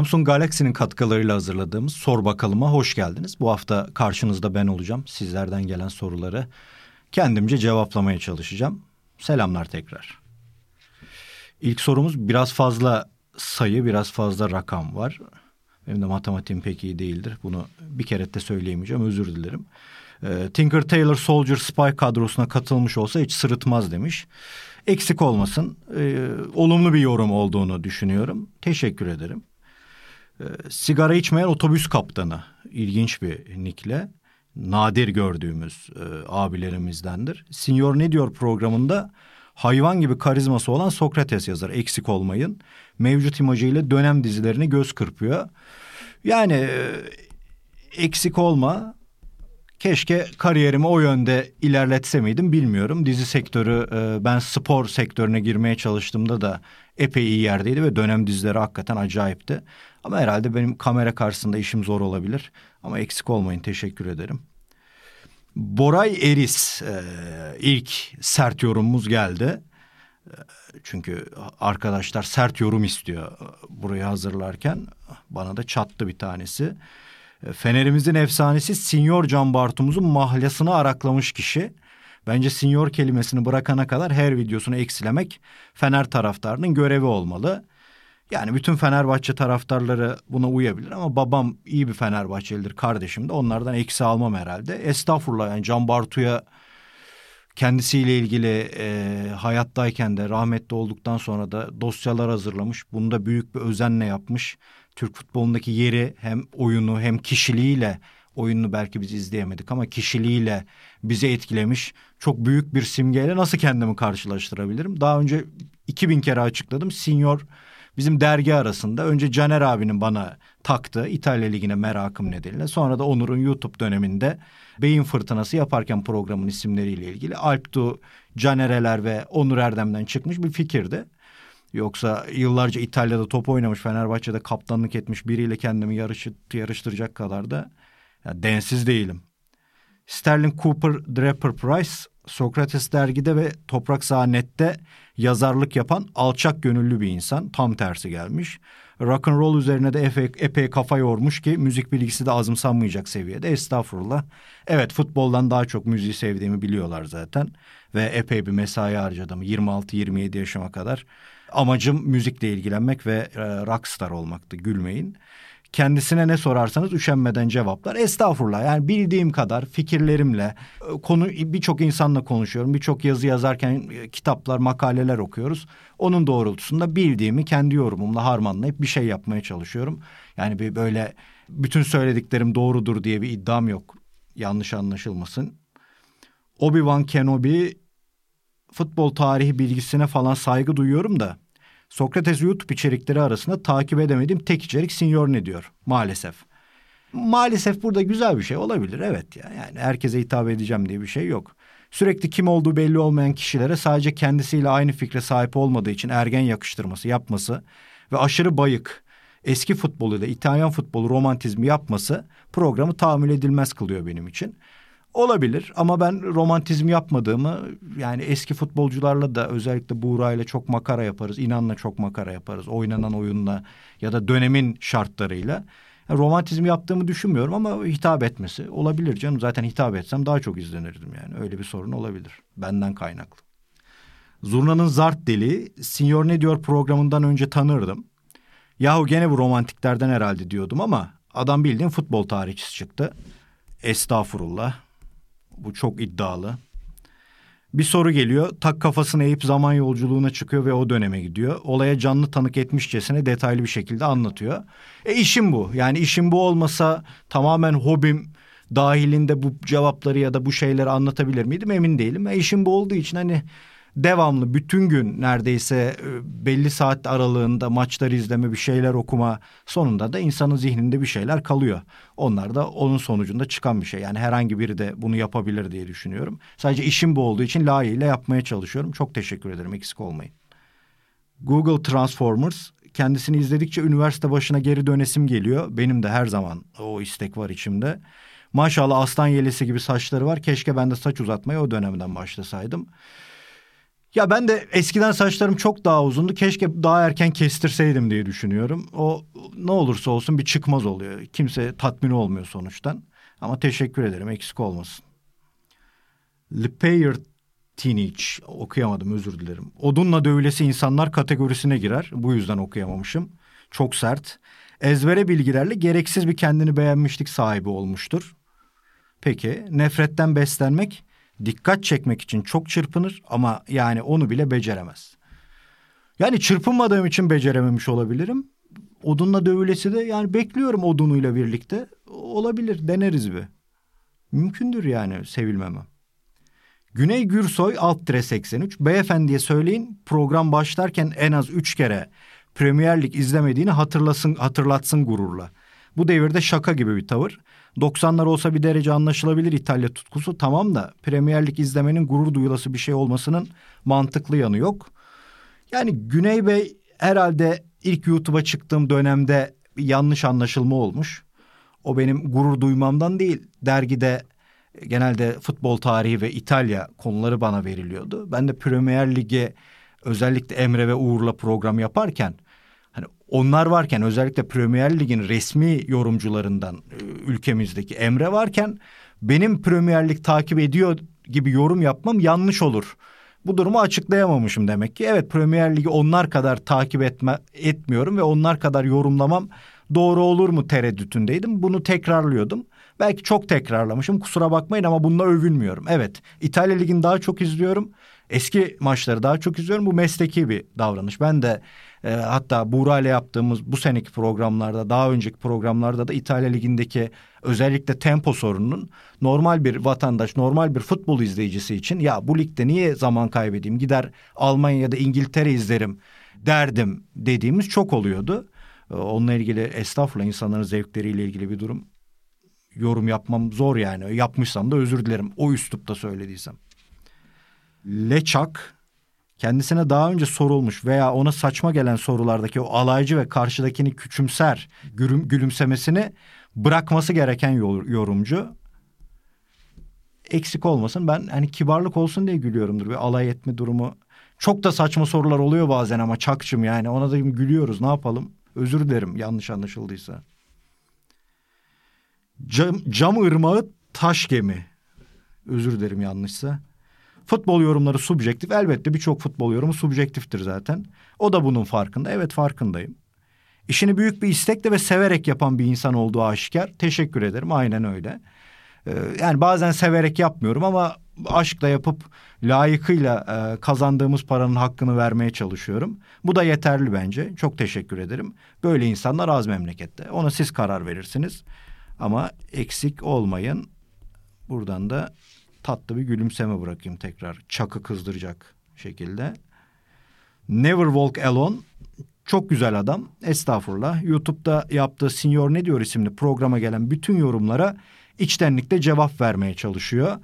Samsung Galaxy'nin katkılarıyla hazırladığımız Sor Bakalım'a hoş geldiniz. Bu hafta karşınızda ben olacağım. Sizlerden gelen soruları kendimce cevaplamaya çalışacağım. Selamlar tekrar. İlk sorumuz biraz fazla sayı, biraz fazla rakam var. Benim de matematiğim pek iyi değildir. Bunu bir kere de söyleyemeyeceğim, özür dilerim. Ee, Tinker Tailor Soldier Spy kadrosuna katılmış olsa hiç sırıtmaz demiş. Eksik olmasın. Ee, olumlu bir yorum olduğunu düşünüyorum. Teşekkür ederim. Ee, sigara içmeyen otobüs kaptanı. ilginç bir nikle. Nadir gördüğümüz e, abilerimizdendir. Senior Ne Diyor programında hayvan gibi karizması olan Sokrates yazar. Eksik olmayın. Mevcut imajıyla dönem dizilerini göz kırpıyor. Yani e, eksik olma Keşke kariyerimi o yönde ilerletse miydim bilmiyorum. Dizi sektörü e, ben spor sektörüne girmeye çalıştığımda da epey iyi yerdeydi ve dönem dizileri hakikaten acayipti. Ama herhalde benim kamera karşısında işim zor olabilir. Ama eksik olmayın teşekkür ederim. Boray Eris e, ilk sert yorumumuz geldi. E, çünkü arkadaşlar sert yorum istiyor burayı hazırlarken. Bana da çattı bir tanesi. Fenerimizin efsanesi Sinyor Can Bartum'uzun mahlasını araklamış kişi. Bence sinyor kelimesini bırakana kadar her videosunu eksilemek Fener taraftarının görevi olmalı. Yani bütün Fenerbahçe taraftarları buna uyabilir ama babam iyi bir Fenerbahçelidir kardeşim de onlardan eksi almam herhalde. Estağfurullah yani Can Bartu'ya kendisiyle ilgili e, hayattayken de rahmetli olduktan sonra da dosyalar hazırlamış. Bunu da büyük bir özenle yapmış. Türk futbolundaki yeri hem oyunu hem kişiliğiyle oyununu belki biz izleyemedik ama kişiliğiyle bizi etkilemiş çok büyük bir simgeyle nasıl kendimi karşılaştırabilirim? Daha önce 2000 kere açıkladım. Senior bizim dergi arasında önce Caner abinin bana taktı İtalya Ligi'ne merakım nedeniyle. Sonra da Onur'un YouTube döneminde Beyin Fırtınası yaparken programın isimleriyle ilgili Alptu, Canereler ve Onur Erdem'den çıkmış bir fikirdi. Yoksa yıllarca İtalya'da top oynamış, Fenerbahçe'de kaptanlık etmiş biriyle kendimi yarışı, yarıştıracak kadar da ya densiz değilim. Sterling Cooper Draper Price, Sokrates dergide ve Toprak Sahnet'te yazarlık yapan alçak gönüllü bir insan. Tam tersi gelmiş. Rock and roll üzerine de epey, epey kafa yormuş ki müzik bilgisi de azımsanmayacak seviyede. Estağfurullah. Evet futboldan daha çok müziği sevdiğimi biliyorlar zaten. Ve epey bir mesai harcadım 26-27 yaşıma kadar. Amacım müzikle ilgilenmek ve e, rockstar olmaktı gülmeyin. Kendisine ne sorarsanız üşenmeden cevaplar. Estağfurullah yani bildiğim kadar fikirlerimle e, konu birçok insanla konuşuyorum. Birçok yazı yazarken e, kitaplar, makaleler okuyoruz. Onun doğrultusunda bildiğimi kendi yorumumla harmanlayıp bir şey yapmaya çalışıyorum. Yani bir böyle bütün söylediklerim doğrudur diye bir iddiam yok. Yanlış anlaşılmasın. Obi-Wan Kenobi futbol tarihi bilgisine falan saygı duyuyorum da Sokrates YouTube içerikleri arasında takip edemediğim tek içerik Senior ne diyor maalesef. Maalesef burada güzel bir şey olabilir evet ya. Yani herkese hitap edeceğim diye bir şey yok. Sürekli kim olduğu belli olmayan kişilere sadece kendisiyle aynı fikre sahip olmadığı için ergen yakıştırması yapması ve aşırı bayık eski futboluyla İtalyan futbolu romantizmi yapması programı tahammül edilmez kılıyor benim için. Olabilir ama ben romantizm yapmadığımı yani eski futbolcularla da özellikle Buğra'yla çok makara yaparız. İnan'la çok makara yaparız. Oynanan oyunla ya da dönemin şartlarıyla. Yani romantizm yaptığımı düşünmüyorum ama hitap etmesi olabilir canım. Zaten hitap etsem daha çok izlenirdim yani. Öyle bir sorun olabilir. Benden kaynaklı. Zurna'nın Zart Deli, Senior Ne Diyor programından önce tanırdım. Yahu gene bu romantiklerden herhalde diyordum ama adam bildiğin futbol tarihçisi çıktı. Estağfurullah. Bu çok iddialı. Bir soru geliyor. Tak kafasını eğip zaman yolculuğuna çıkıyor ve o döneme gidiyor. Olaya canlı tanık etmişçesine detaylı bir şekilde anlatıyor. E işim bu. Yani işim bu olmasa tamamen hobim dahilinde bu cevapları ya da bu şeyleri anlatabilir miydim emin değilim. E işim bu olduğu için hani devamlı bütün gün neredeyse e, belli saat aralığında maçları izleme bir şeyler okuma sonunda da insanın zihninde bir şeyler kalıyor. Onlar da onun sonucunda çıkan bir şey. Yani herhangi biri de bunu yapabilir diye düşünüyorum. Sadece işim bu olduğu için layığıyla yapmaya çalışıyorum. Çok teşekkür ederim eksik olmayın. Google Transformers kendisini izledikçe üniversite başına geri dönesim geliyor. Benim de her zaman o istek var içimde. Maşallah aslan yelesi gibi saçları var. Keşke ben de saç uzatmaya o dönemden başlasaydım. Ya ben de eskiden saçlarım çok daha uzundu. Keşke daha erken kestirseydim diye düşünüyorum. O ne olursa olsun bir çıkmaz oluyor. Kimse tatmin olmuyor sonuçtan. Ama teşekkür ederim eksik olmasın. Lipayer Teenage okuyamadım özür dilerim. Odunla dövülesi insanlar kategorisine girer. Bu yüzden okuyamamışım. Çok sert. Ezbere bilgilerle gereksiz bir kendini beğenmişlik sahibi olmuştur. Peki nefretten beslenmek dikkat çekmek için çok çırpınır ama yani onu bile beceremez. Yani çırpınmadığım için becerememiş olabilirim. Odunla dövülesi de yani bekliyorum odunuyla birlikte. Olabilir deneriz bir. Mümkündür yani sevilmemem. Güney Gürsoy alt dire 83. Beyefendiye söyleyin program başlarken en az üç kere Premier Lig izlemediğini hatırlasın, hatırlatsın gururla. Bu devirde şaka gibi bir tavır. 90'lar olsa bir derece anlaşılabilir İtalya tutkusu tamam da Premier Lig izlemenin gurur duyulası bir şey olmasının mantıklı yanı yok. Yani Güney Bey herhalde ilk YouTube'a çıktığım dönemde bir yanlış anlaşılma olmuş. O benim gurur duymamdan değil. Dergide genelde futbol tarihi ve İtalya konuları bana veriliyordu. Ben de Premier Lig'e özellikle Emre ve Uğur'la program yaparken onlar varken özellikle Premier Lig'in resmi yorumcularından e, ülkemizdeki Emre varken benim Premier Lig takip ediyor gibi yorum yapmam yanlış olur. Bu durumu açıklayamamışım demek ki. Evet Premier Lig'i onlar kadar takip etme, etmiyorum ve onlar kadar yorumlamam doğru olur mu tereddütündeydim. Bunu tekrarlıyordum. Belki çok tekrarlamışım kusura bakmayın ama bununla övünmüyorum. Evet İtalya Ligi'ni daha çok izliyorum. Eski maçları daha çok izliyorum. Bu mesleki bir davranış. Ben de e, hatta Buğra ile yaptığımız bu seneki programlarda daha önceki programlarda da İtalya Ligi'ndeki özellikle tempo sorununun normal bir vatandaş, normal bir futbol izleyicisi için ya bu ligde niye zaman kaybedeyim gider Almanya ya da İngiltere izlerim derdim dediğimiz çok oluyordu. E, onunla ilgili estağfurullah insanların zevkleriyle ilgili bir durum yorum yapmam zor yani. Yapmışsam da özür dilerim o üslupta söylediysem. Leçak kendisine daha önce sorulmuş veya ona saçma gelen sorulardaki o alaycı ve karşıdakini küçümser gülüm, gülümsemesini bırakması gereken yorumcu. Eksik olmasın ben hani kibarlık olsun diye gülüyorumdur. Bir alay etme durumu. Çok da saçma sorular oluyor bazen ama çakçım yani ona da gülüyoruz ne yapalım. Özür dilerim yanlış anlaşıldıysa. Cam, cam ırmağı taş gemi. Özür dilerim yanlışsa. Futbol yorumları subjektif. Elbette birçok futbol yorumu subjektiftir zaten. O da bunun farkında. Evet farkındayım. İşini büyük bir istekle ve severek yapan bir insan olduğu aşikar. Teşekkür ederim. Aynen öyle. Ee, yani bazen severek yapmıyorum ama aşkla yapıp layıkıyla e, kazandığımız paranın hakkını vermeye çalışıyorum. Bu da yeterli bence. Çok teşekkür ederim. Böyle insanlar az memlekette. Ona siz karar verirsiniz. Ama eksik olmayın. Buradan da tatlı bir gülümseme bırakayım tekrar. Çakı kızdıracak şekilde. Never Walk Alone çok güzel adam. Estağfurullah. YouTube'da yaptığı Senior Ne Diyor isimli programa gelen bütün yorumlara içtenlikle cevap vermeye çalışıyor.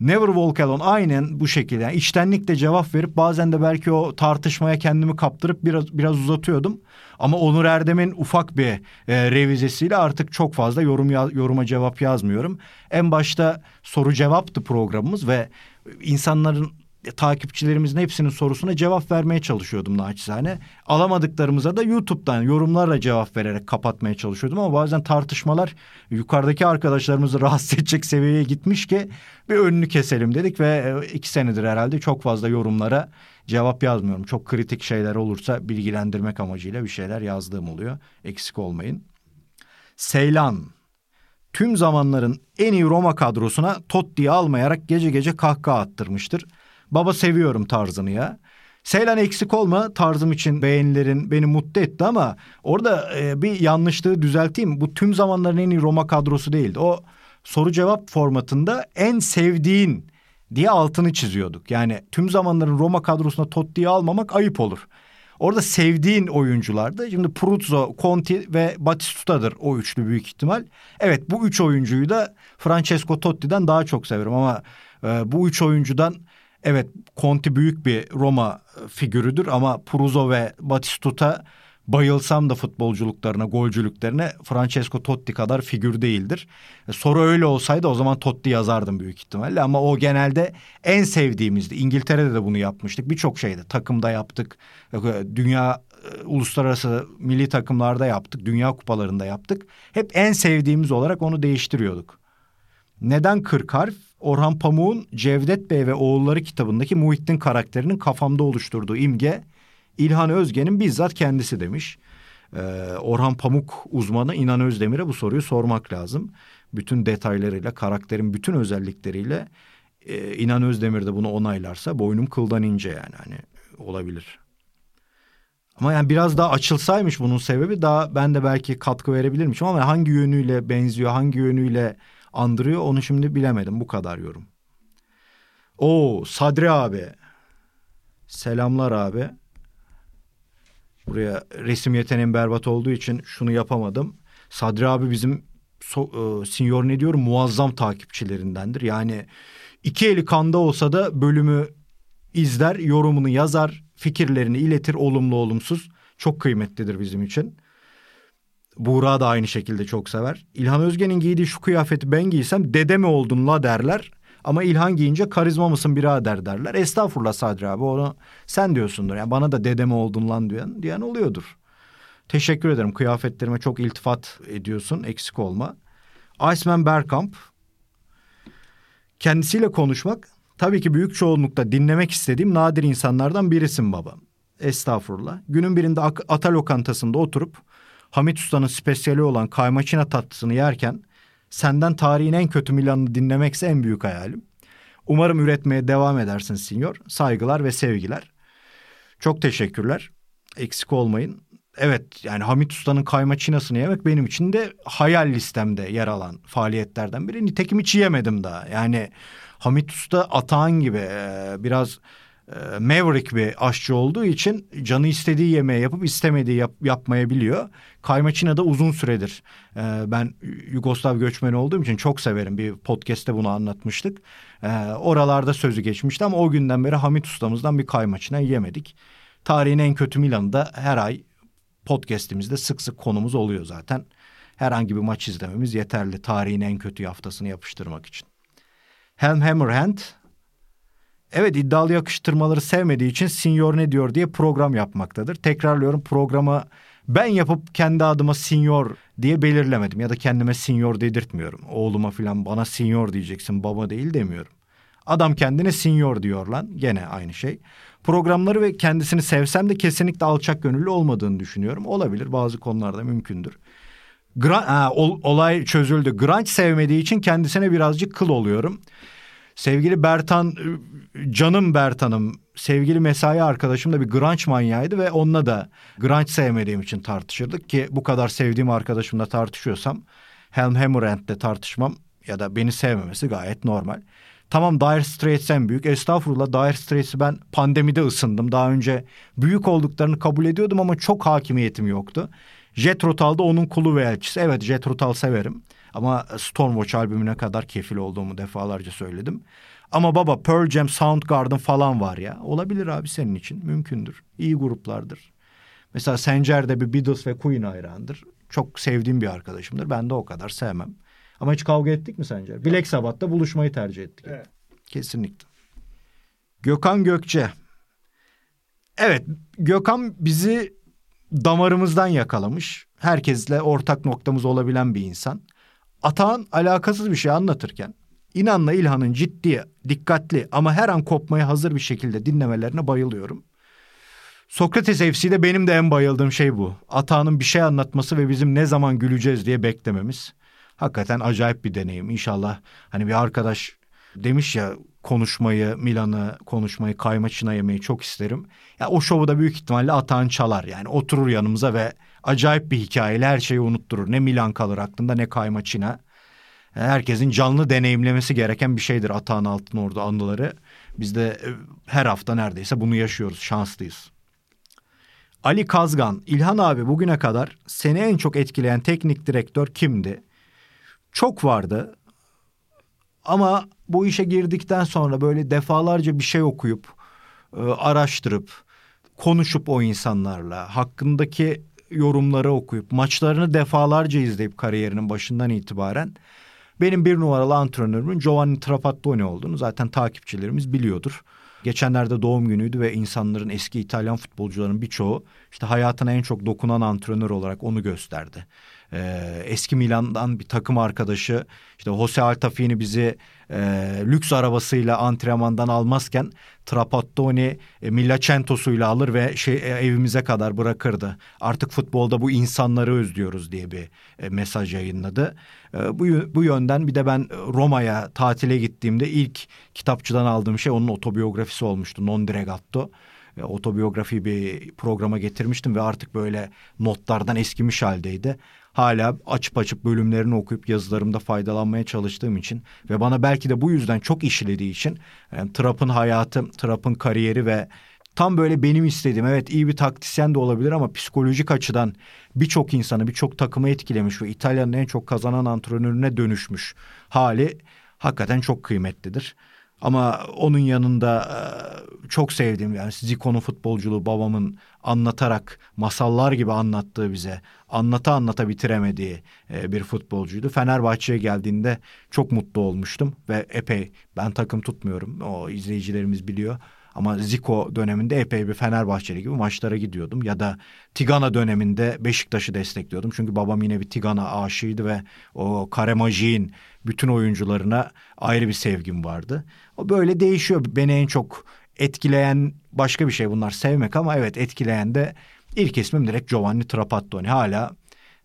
Never Walk Alone aynen bu şekilde yani içtenlikle cevap verip bazen de belki o tartışmaya kendimi kaptırıp biraz biraz uzatıyordum. Ama Onur Erdem'in ufak bir e, revizesiyle artık çok fazla yorum yoruma cevap yazmıyorum. En başta soru cevaptı programımız ve insanların takipçilerimizin hepsinin sorusuna cevap vermeye çalışıyordum naçizane. Alamadıklarımıza da YouTube'dan yorumlarla cevap vererek kapatmaya çalışıyordum ama bazen tartışmalar yukarıdaki arkadaşlarımızı rahatsız edecek seviyeye gitmiş ki bir önünü keselim dedik ve e, iki senedir herhalde çok fazla yorumlara cevap yazmıyorum. Çok kritik şeyler olursa bilgilendirmek amacıyla bir şeyler yazdığım oluyor. Eksik olmayın. Seylan tüm zamanların en iyi Roma kadrosuna Totti'yi almayarak gece gece kahkaha attırmıştır. Baba seviyorum tarzını ya. Seylan eksik olma tarzım için beğenilerin beni mutlu etti ama orada e, bir yanlışlığı düzelteyim. Bu tüm zamanların en iyi Roma kadrosu değildi. O soru cevap formatında en sevdiğin diye altını çiziyorduk. Yani tüm zamanların Roma kadrosuna Totti'yi almamak ayıp olur. Orada sevdiğin oyunculardı. Şimdi Pruzzo, Conti ve Batistuta'dır o üçlü büyük ihtimal. Evet bu üç oyuncuyu da Francesco Totti'den daha çok severim ama e, bu üç oyuncudan Evet Conti büyük bir Roma figürüdür ama Pruzo ve Batistuta bayılsam da futbolculuklarına, golcülüklerine Francesco Totti kadar figür değildir. E, soru öyle olsaydı o zaman Totti yazardım büyük ihtimalle ama o genelde en sevdiğimizdi. İngiltere'de de bunu yapmıştık. Birçok şeyde takımda yaptık. E, dünya e, uluslararası milli takımlarda yaptık. Dünya kupalarında yaptık. Hep en sevdiğimiz olarak onu değiştiriyorduk. Neden 40 harf? Orhan Pamuk'un Cevdet Bey ve Oğulları kitabındaki Muhittin karakterinin kafamda oluşturduğu imge İlhan Özge'nin bizzat kendisi demiş. Ee, Orhan Pamuk uzmanı İnan Özdemir'e bu soruyu sormak lazım. Bütün detaylarıyla, karakterin bütün özellikleriyle e, İnan Özdemir de bunu onaylarsa boynum kıldan ince yani hani olabilir. Ama yani biraz daha açılsaymış bunun sebebi daha ben de belki katkı verebilirmişim ama hangi yönüyle benziyor, hangi yönüyle andırıyor onu şimdi bilemedim. Bu kadar yorum. O Sadri abi. Selamlar abi. Buraya resim yeteneğim berbat olduğu için şunu yapamadım. Sadri abi bizim so, e, senior ne diyorum muazzam takipçilerindendir. Yani iki eli kanda olsa da bölümü izler, yorumunu yazar, fikirlerini iletir olumlu olumsuz. Çok kıymetlidir bizim için. Buğra da aynı şekilde çok sever. İlhan Özgen'in giydiği şu kıyafeti ben giysem dede mi oldun la derler. Ama İlhan giyince karizma mısın birader derler. Estağfurullah Sadri abi onu sen diyorsundur. Yani bana da dedeme oldun lan diyen, diyen oluyordur. Teşekkür ederim. Kıyafetlerime çok iltifat ediyorsun. Eksik olma. Iceman Bergkamp. Kendisiyle konuşmak tabii ki büyük çoğunlukta dinlemek istediğim nadir insanlardan birisin baba. Estağfurullah. Günün birinde ata lokantasında oturup Hamit Usta'nın spesiyali olan kaymaçina tatlısını yerken Senden tarihin en kötü Milan'ı dinlemekse en büyük hayalim. Umarım üretmeye devam edersin Sinyor. Saygılar ve sevgiler. Çok teşekkürler. Eksik olmayın. Evet yani Hamit Usta'nın kayma çinasını yemek benim için de hayal listemde yer alan faaliyetlerden biri. Nitekim hiç yemedim daha. Yani Hamit Usta atağın gibi biraz maverick bir aşçı olduğu için canı istediği yemeği yapıp istemediği yap, yapmayabiliyor. Kaymaçina da uzun süredir. E, ben Yugoslav göçmeni olduğum için çok severim. Bir podcast'te bunu anlatmıştık. E, oralarda sözü geçmişti ama o günden beri Hamit ustamızdan bir kaymaçina yemedik. Tarihin en kötü Milan'da her ay podcast'imizde sık sık konumuz oluyor zaten. Herhangi bir maç izlememiz yeterli tarihin en kötü haftasını yapıştırmak için. Helm Hammerhand Evet iddialı yakıştırmaları sevmediği için Senior ne diyor diye program yapmaktadır. Tekrarlıyorum programı ben yapıp kendi adıma Senior diye belirlemedim ya da kendime Senior dedirtmiyorum. Oğluma falan bana Senior diyeceksin baba değil demiyorum. Adam kendine Senior diyor lan gene aynı şey. Programları ve kendisini sevsem de kesinlikle alçak gönüllü olmadığını düşünüyorum. Olabilir bazı konularda mümkündür. Gra ha, ol, olay çözüldü. Grunge sevmediği için kendisine birazcık kıl oluyorum. Sevgili Bertan, canım Bertan'ım, sevgili mesai arkadaşım da bir grunge manyağıydı ve onunla da grunge sevmediğim için tartışırdık ki bu kadar sevdiğim arkadaşımla tartışıyorsam Helm Hammerhand'le tartışmam ya da beni sevmemesi gayet normal. Tamam Dire Straits en büyük. Estağfurullah Dire Straits'i ben pandemide ısındım. Daha önce büyük olduklarını kabul ediyordum ama çok hakimiyetim yoktu. Jet Rotal'da onun kulu ve elçisi. Evet Jet Rotal severim. Ama Stormwatch albümüne kadar kefil olduğumu defalarca söyledim. Ama baba Pearl Jam, Soundgarden falan var ya. Olabilir abi senin için. Mümkündür. İyi gruplardır. Mesela Sencer de bir Beatles ve Queen hayrandır. Çok sevdiğim bir arkadaşımdır. Ben de o kadar sevmem. Ama hiç kavga ettik mi Sencer? Black Sabbath'ta buluşmayı tercih ettik. Evet. Kesinlikle. Gökhan Gökçe. Evet Gökhan bizi damarımızdan yakalamış. Herkesle ortak noktamız olabilen bir insan. Atağan alakasız bir şey anlatırken İnan'la İlhan'ın ciddi, dikkatli ama her an kopmaya hazır bir şekilde dinlemelerine bayılıyorum. Sokrates FC'de benim de en bayıldığım şey bu. Atağan'ın bir şey anlatması ve bizim ne zaman güleceğiz diye beklememiz. Hakikaten acayip bir deneyim. İnşallah hani bir arkadaş demiş ya konuşmayı, Milan'ı konuşmayı, kaymaçına yemeyi çok isterim. Ya o şovu da büyük ihtimalle Atan çalar. Yani oturur yanımıza ve acayip bir hikayeyle her şeyi unutturur. Ne Milan kalır aklında ne kaymaçina. Herkesin canlı deneyimlemesi gereken bir şeydir Atan Altın Ordu anıları. Biz de e, her hafta neredeyse bunu yaşıyoruz. Şanslıyız. Ali Kazgan, İlhan abi bugüne kadar seni en çok etkileyen teknik direktör kimdi? Çok vardı. Ama bu işe girdikten sonra böyle defalarca bir şey okuyup, e, araştırıp, konuşup o insanlarla, hakkındaki yorumları okuyup maçlarını defalarca izleyip kariyerinin başından itibaren benim bir numaralı antrenörümün Giovanni Trapattoni olduğunu zaten takipçilerimiz biliyordur. Geçenlerde doğum günüydü ve insanların eski İtalyan futbolcuların birçoğu işte hayatına en çok dokunan antrenör olarak onu gösterdi. Ee, eski Milan'dan bir takım arkadaşı işte Jose Altafini bizi e, lüks arabasıyla antrenmandan almazken Trapattoni e, Millacentos'uyla alır ve şey e, evimize kadar bırakırdı. Artık futbolda bu insanları özlüyoruz diye bir e, mesaj yayınladı. E, bu bu yönden bir de ben Roma'ya tatile gittiğimde ilk kitapçıdan aldığım şey onun otobiyografisi olmuştu. Non Dregatto e, otobiyografi bir programa getirmiştim ve artık böyle notlardan eskimiş haldeydi hala açıp açıp bölümlerini okuyup yazılarımda faydalanmaya çalıştığım için ve bana belki de bu yüzden çok işlediği için yani Trapp'ın hayatı, Trapp'ın kariyeri ve tam böyle benim istediğim evet iyi bir taktisyen de olabilir ama psikolojik açıdan birçok insanı birçok takımı etkilemiş ve İtalya'nın en çok kazanan antrenörüne dönüşmüş hali hakikaten çok kıymetlidir. Ama onun yanında çok sevdiğim yani Zico'nun futbolculuğu babamın anlatarak masallar gibi anlattığı bize anlata anlata bitiremediği bir futbolcuydu. Fenerbahçe'ye geldiğinde çok mutlu olmuştum ve epey ben takım tutmuyorum o izleyicilerimiz biliyor. Ama Zico döneminde epey bir Fenerbahçeli gibi maçlara gidiyordum. Ya da Tigana döneminde Beşiktaş'ı destekliyordum. Çünkü babam yine bir Tigana aşığıydı ve o Karemajik'in bütün oyuncularına ayrı bir sevgim vardı. O böyle değişiyor. Beni en çok etkileyen başka bir şey bunlar sevmek ama evet etkileyen de ilk ismim direkt Giovanni Trapattoni. Hala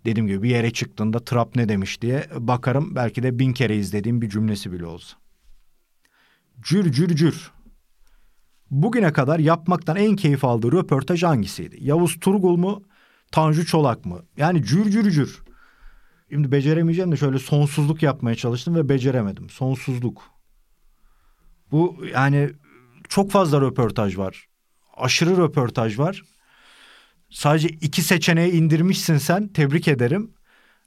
dediğim gibi bir yere çıktığında Trap ne demiş diye bakarım belki de bin kere izlediğim bir cümlesi bile olsa. Cür cür cür. Bugüne kadar yapmaktan en keyif aldığı röportaj hangisiydi? Yavuz Turgul mu? Tanju Çolak mı? Yani cür cür cür. Şimdi beceremeyeceğim de şöyle sonsuzluk yapmaya çalıştım ve beceremedim. Sonsuzluk. Bu yani çok fazla röportaj var. Aşırı röportaj var. Sadece iki seçeneği indirmişsin sen. Tebrik ederim.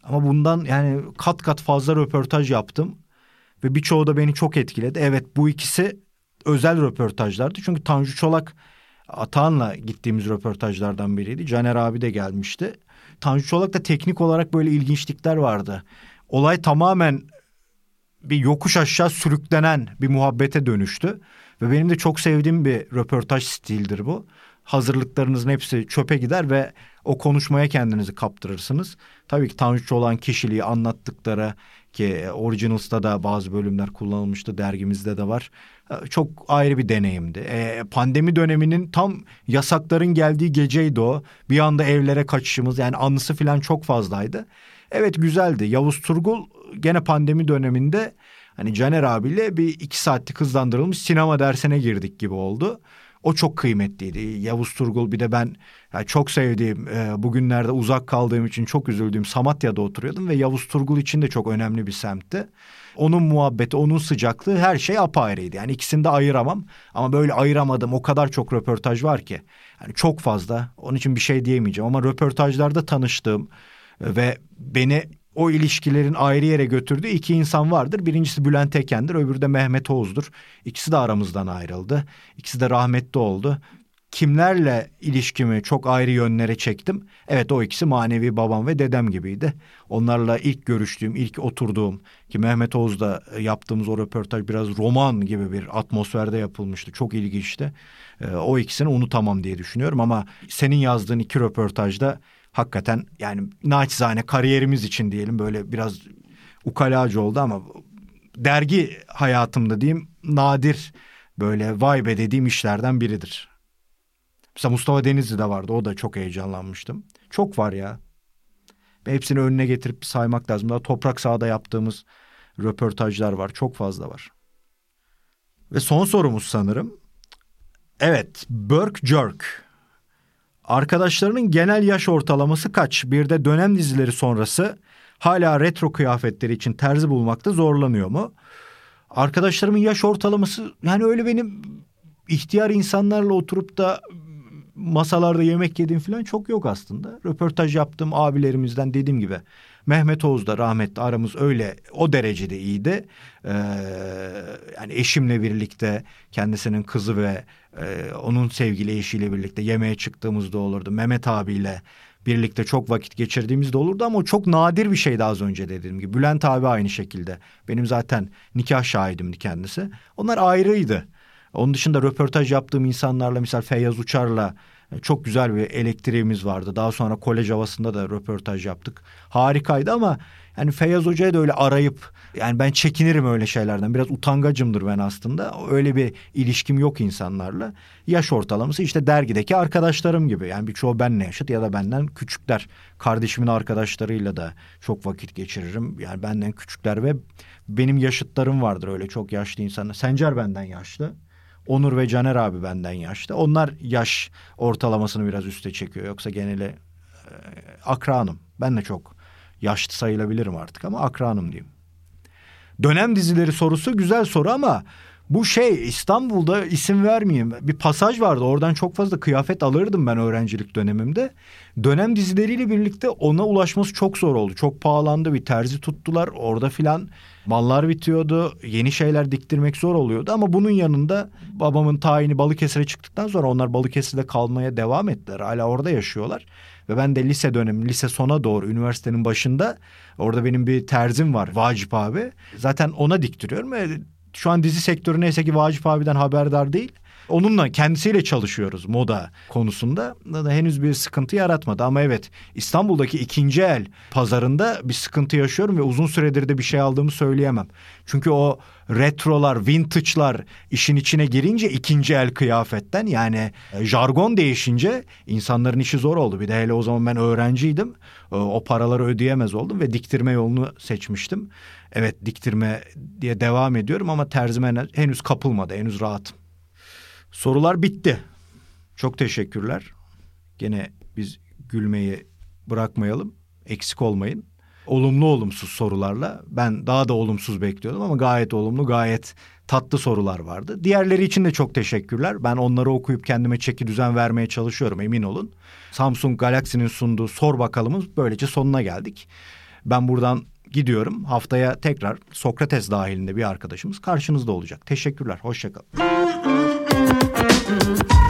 Ama bundan yani kat kat fazla röportaj yaptım. Ve birçoğu da beni çok etkiledi. Evet bu ikisi özel röportajlardı. Çünkü Tanju Çolak Atahan'la gittiğimiz röportajlardan biriydi. Caner abi de gelmişti. Tanju Çolak'ta teknik olarak böyle ilginçlikler vardı. Olay tamamen bir yokuş aşağı sürüklenen bir muhabbete dönüştü. Ve benim de çok sevdiğim bir röportaj stildir bu. Hazırlıklarınızın hepsi çöpe gider ve o konuşmaya kendinizi kaptırırsınız. Tabii ki Tanju olan kişiliği anlattıkları ki Originals'ta da bazı bölümler kullanılmıştı dergimizde de var. Çok ayrı bir deneyimdi. E, pandemi döneminin tam yasakların geldiği geceydi o. Bir anda evlere kaçışımız yani anısı falan çok fazlaydı. Evet güzeldi. Yavuz Turgul gene pandemi döneminde hani Caner abiyle bir iki saatlik hızlandırılmış sinema dersine girdik gibi oldu. O çok kıymetliydi. Yavuz Turgul bir de ben yani çok sevdiğim e, bugünlerde uzak kaldığım için çok üzüldüğüm Samatya'da oturuyordum ve Yavuz Turgul için de çok önemli bir semtti. Onun muhabbeti, onun sıcaklığı her şey apayrıydı. Yani ikisini de ayıramam ama böyle ayıramadım o kadar çok röportaj var ki. Yani çok fazla. Onun için bir şey diyemeyeceğim ama röportajlarda tanıştığım ve beni o ilişkilerin ayrı yere götürdüğü iki insan vardır. Birincisi Bülent Eken'dir, öbürü de Mehmet Oğuz'dur. İkisi de aramızdan ayrıldı. İkisi de rahmetli oldu. Kimlerle ilişkimi çok ayrı yönlere çektim? Evet o ikisi manevi babam ve dedem gibiydi. Onlarla ilk görüştüğüm, ilk oturduğum ki Mehmet Oğuz'da yaptığımız o röportaj biraz roman gibi bir atmosferde yapılmıştı. Çok ilginçti. Ee, o ikisini unutamam diye düşünüyorum ama senin yazdığın iki röportajda hakikaten yani naçizane kariyerimiz için diyelim böyle biraz ukalacı oldu ama dergi hayatımda diyeyim nadir böyle vay be dediğim işlerden biridir. Mesela Mustafa Denizli de vardı o da çok heyecanlanmıştım. Çok var ya. Hepsini önüne getirip saymak lazım. Daha toprak sahada yaptığımız röportajlar var. Çok fazla var. Ve son sorumuz sanırım. Evet, Burke Jerk. Arkadaşlarının genel yaş ortalaması kaç? Bir de dönem dizileri sonrası hala retro kıyafetleri için terzi bulmakta zorlanıyor mu? Arkadaşlarımın yaş ortalaması yani öyle benim ihtiyar insanlarla oturup da masalarda yemek yediğim falan çok yok aslında. Röportaj yaptığım abilerimizden dediğim gibi Mehmet Oğuz da rahmetli aramız öyle o derecede iyiydi. Ee, yani eşimle birlikte kendisinin kızı ve e, onun sevgili eşiyle birlikte yemeğe çıktığımızda olurdu. Mehmet abiyle birlikte çok vakit geçirdiğimiz de olurdu ama o çok nadir bir şeydi az önce dediğim gibi. Bülent abi aynı şekilde. Benim zaten nikah şahidimdi kendisi. Onlar ayrıydı. Onun dışında röportaj yaptığım insanlarla mesela Feyyaz Uçar'la e, çok güzel bir elektriğimiz vardı. Daha sonra kolej havasında da röportaj yaptık. Harikaydı ama yani Feyyaz Hoca'ya da öyle arayıp yani ben çekinirim öyle şeylerden. Biraz utangacımdır ben aslında. Öyle bir ilişkim yok insanlarla. Yaş ortalaması işte dergideki arkadaşlarım gibi. Yani birçoğu benle yaşıt ya da benden küçükler. Kardeşimin arkadaşlarıyla da çok vakit geçiririm. Yani benden küçükler ve benim yaşıtlarım vardır öyle çok yaşlı insanlar. Sencer benden yaşlı. Onur ve Caner abi benden yaşlı. Onlar yaş ortalamasını biraz üste çekiyor. Yoksa geneli e, akranım. Ben de çok yaşlı sayılabilirim artık ama akranım diyeyim. Dönem dizileri sorusu güzel soru ama bu şey İstanbul'da isim vermeyeyim. Bir pasaj vardı. Oradan çok fazla kıyafet alırdım ben öğrencilik dönemimde. Dönem dizileriyle birlikte ona ulaşması çok zor oldu. Çok pahalandı. Bir terzi tuttular. Orada filan mallar bitiyordu. Yeni şeyler diktirmek zor oluyordu. Ama bunun yanında babamın tayini Balıkesir'e çıktıktan sonra onlar Balıkesir'de kalmaya devam ettiler. Hala orada yaşıyorlar. Ve ben de lise dönemi, lise sona doğru üniversitenin başında orada benim bir terzim var Vacip abi. Zaten ona diktiriyorum. Ve şu an dizi sektörü neyse ki Vacip abiden haberdar değil. Onunla kendisiyle çalışıyoruz moda konusunda. Da henüz bir sıkıntı yaratmadı ama evet İstanbul'daki ikinci el pazarında bir sıkıntı yaşıyorum ve uzun süredir de bir şey aldığımı söyleyemem. Çünkü o retrolar, vintage'lar işin içine girince ikinci el kıyafetten yani e, jargon değişince insanların işi zor oldu. Bir de hele o zaman ben öğrenciydim. E, o paraları ödeyemez oldum ve diktirme yolunu seçmiştim. Evet diktirme diye devam ediyorum ama terzime henüz kapılmadı, henüz rahatım. Sorular bitti. Çok teşekkürler. Gene biz gülmeyi bırakmayalım. Eksik olmayın. Olumlu olumsuz sorularla ben daha da olumsuz bekliyordum ama gayet olumlu, gayet tatlı sorular vardı. Diğerleri için de çok teşekkürler. Ben onları okuyup kendime çeki düzen vermeye çalışıyorum emin olun. Samsung Galaxy'nin sunduğu sor bakalımız böylece sonuna geldik. Ben buradan gidiyorum. Haftaya tekrar Sokrates dahilinde bir arkadaşımız karşınızda olacak. Teşekkürler. Hoşçakalın. Mm-hmm.